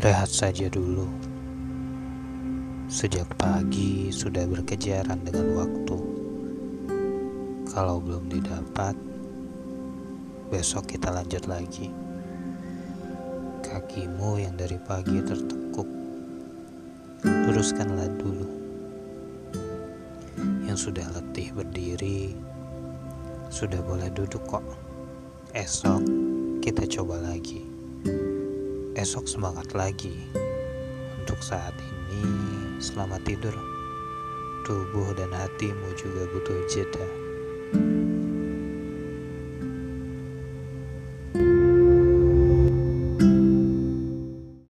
Rehat saja dulu. Sejak pagi sudah berkejaran dengan waktu. Kalau belum didapat, besok kita lanjut lagi. Kakimu yang dari pagi tertekuk, luruskanlah dulu. Yang sudah letih berdiri, sudah boleh duduk kok. Esok kita coba lagi esok semangat lagi. Untuk saat ini, selamat tidur. Tubuh dan hatimu juga butuh jeda.